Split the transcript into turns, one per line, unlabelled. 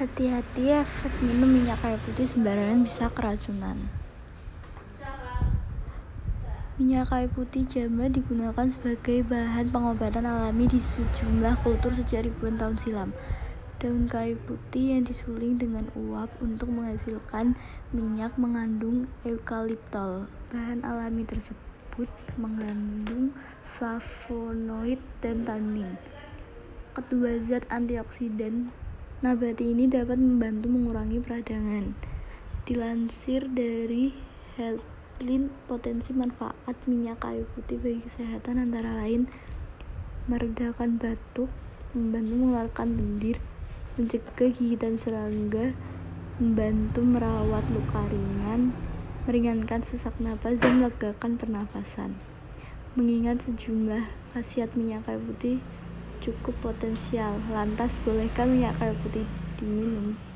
Hati-hati efek minum minyak kayu putih sembarangan bisa keracunan. Minyak kayu putih jamba digunakan sebagai bahan pengobatan alami di sejumlah kultur sejak ribuan tahun silam. Daun kayu putih yang disuling dengan uap untuk menghasilkan minyak mengandung eukaliptol. Bahan alami tersebut mengandung flavonoid dan tanin. Kedua zat antioksidan Nabati ini dapat membantu mengurangi peradangan. Dilansir dari Healthline, potensi manfaat minyak kayu putih bagi kesehatan antara lain meredakan batuk, membantu mengeluarkan lendir, mencegah gigitan serangga, membantu merawat luka ringan, meringankan sesak napas dan melegakan pernafasan. Mengingat sejumlah khasiat minyak kayu putih cukup potensial. Lantas, bolehkah minyak kayu putih diminum?